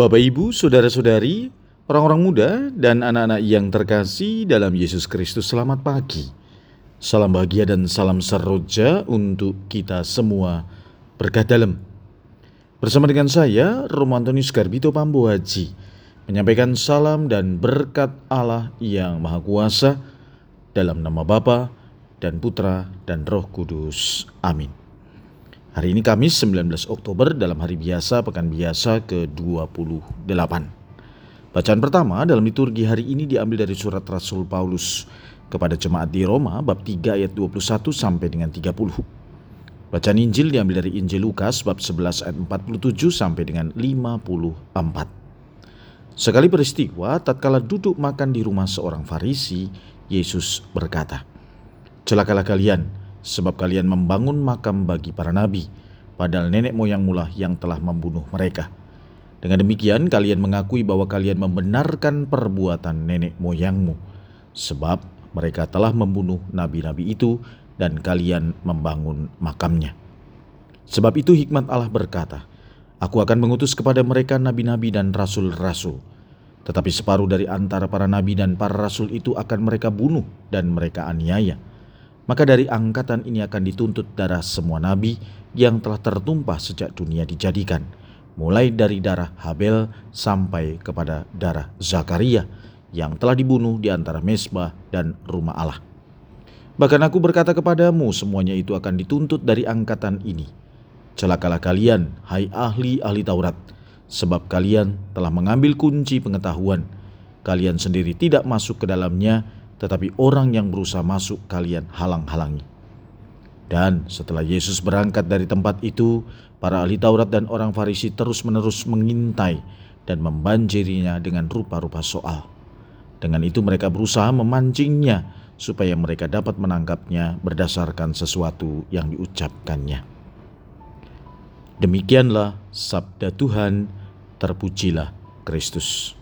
Bapak, Ibu, saudara-saudari, orang-orang muda, dan anak-anak yang terkasih dalam Yesus Kristus, selamat pagi. Salam bahagia dan salam seroja untuk kita semua berkah dalam. Bersama dengan saya, Romo Antonius Garbito Pambu Haji, menyampaikan salam dan berkat Allah yang Maha Kuasa dalam nama Bapa dan Putra dan Roh Kudus. Amin. Hari ini Kamis 19 Oktober dalam hari biasa pekan biasa ke-28. Bacaan pertama dalam liturgi hari ini diambil dari surat Rasul Paulus kepada jemaat di Roma bab 3 ayat 21 sampai dengan 30. Bacaan Injil diambil dari Injil Lukas bab 11 ayat 47 sampai dengan 54. Sekali peristiwa tatkala duduk makan di rumah seorang Farisi, Yesus berkata, "Celakalah kalian, sebab kalian membangun makam bagi para nabi, padahal nenek moyang mula yang telah membunuh mereka. Dengan demikian kalian mengakui bahwa kalian membenarkan perbuatan nenek moyangmu, sebab mereka telah membunuh nabi-nabi itu dan kalian membangun makamnya. Sebab itu hikmat Allah berkata, Aku akan mengutus kepada mereka nabi-nabi dan rasul-rasul. Tetapi separuh dari antara para nabi dan para rasul itu akan mereka bunuh dan mereka aniaya maka dari angkatan ini akan dituntut darah semua nabi yang telah tertumpah sejak dunia dijadikan, mulai dari darah Habel sampai kepada darah Zakaria yang telah dibunuh di antara mesbah dan rumah Allah. Bahkan aku berkata kepadamu, semuanya itu akan dituntut dari angkatan ini. Celakalah kalian, hai ahli-ahli Taurat, sebab kalian telah mengambil kunci pengetahuan. Kalian sendiri tidak masuk ke dalamnya, tetapi orang yang berusaha masuk kalian halang-halangi. Dan setelah Yesus berangkat dari tempat itu, para ahli Taurat dan orang Farisi terus-menerus mengintai dan membanjirinya dengan rupa-rupa soal. Dengan itu mereka berusaha memancingnya supaya mereka dapat menangkapnya berdasarkan sesuatu yang diucapkannya. Demikianlah sabda Tuhan, terpujilah Kristus.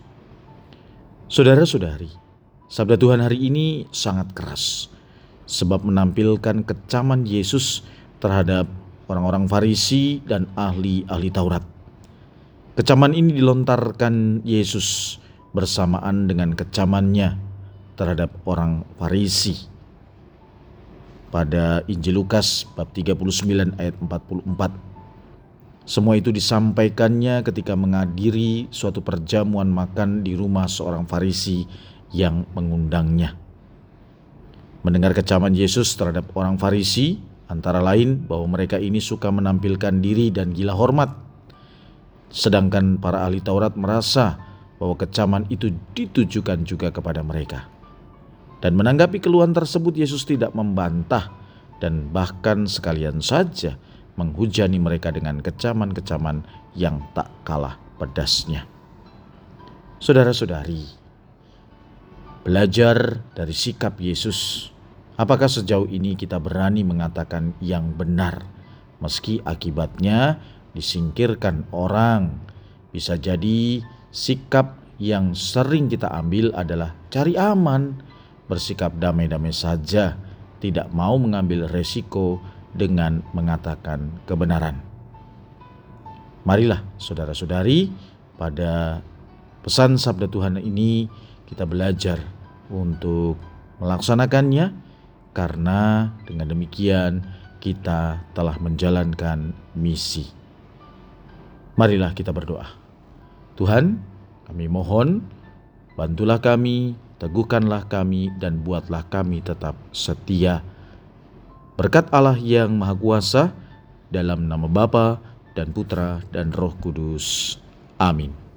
Saudara-saudari, Sabda Tuhan hari ini sangat keras, sebab menampilkan kecaman Yesus terhadap orang-orang Farisi dan ahli-ahli Taurat. Kecaman ini dilontarkan Yesus bersamaan dengan kecamannya terhadap orang Farisi. Pada Injil Lukas bab 39 ayat 44. Semua itu disampaikannya ketika menghadiri suatu perjamuan makan di rumah seorang Farisi yang mengundangnya. Mendengar kecaman Yesus terhadap orang Farisi, antara lain bahwa mereka ini suka menampilkan diri dan gila hormat. Sedangkan para ahli Taurat merasa bahwa kecaman itu ditujukan juga kepada mereka. Dan menanggapi keluhan tersebut Yesus tidak membantah dan bahkan sekalian saja menghujani mereka dengan kecaman-kecaman yang tak kalah pedasnya. Saudara-saudari, Belajar dari sikap Yesus, apakah sejauh ini kita berani mengatakan yang benar, meski akibatnya disingkirkan orang? Bisa jadi sikap yang sering kita ambil adalah cari aman, bersikap damai-damai saja, tidak mau mengambil resiko dengan mengatakan kebenaran. Marilah saudara-saudari, pada pesan sabda Tuhan ini kita belajar untuk melaksanakannya karena dengan demikian kita telah menjalankan misi. Marilah kita berdoa. Tuhan, kami mohon bantulah kami, teguhkanlah kami dan buatlah kami tetap setia. Berkat Allah yang Maha Kuasa dalam nama Bapa dan Putra dan Roh Kudus. Amin.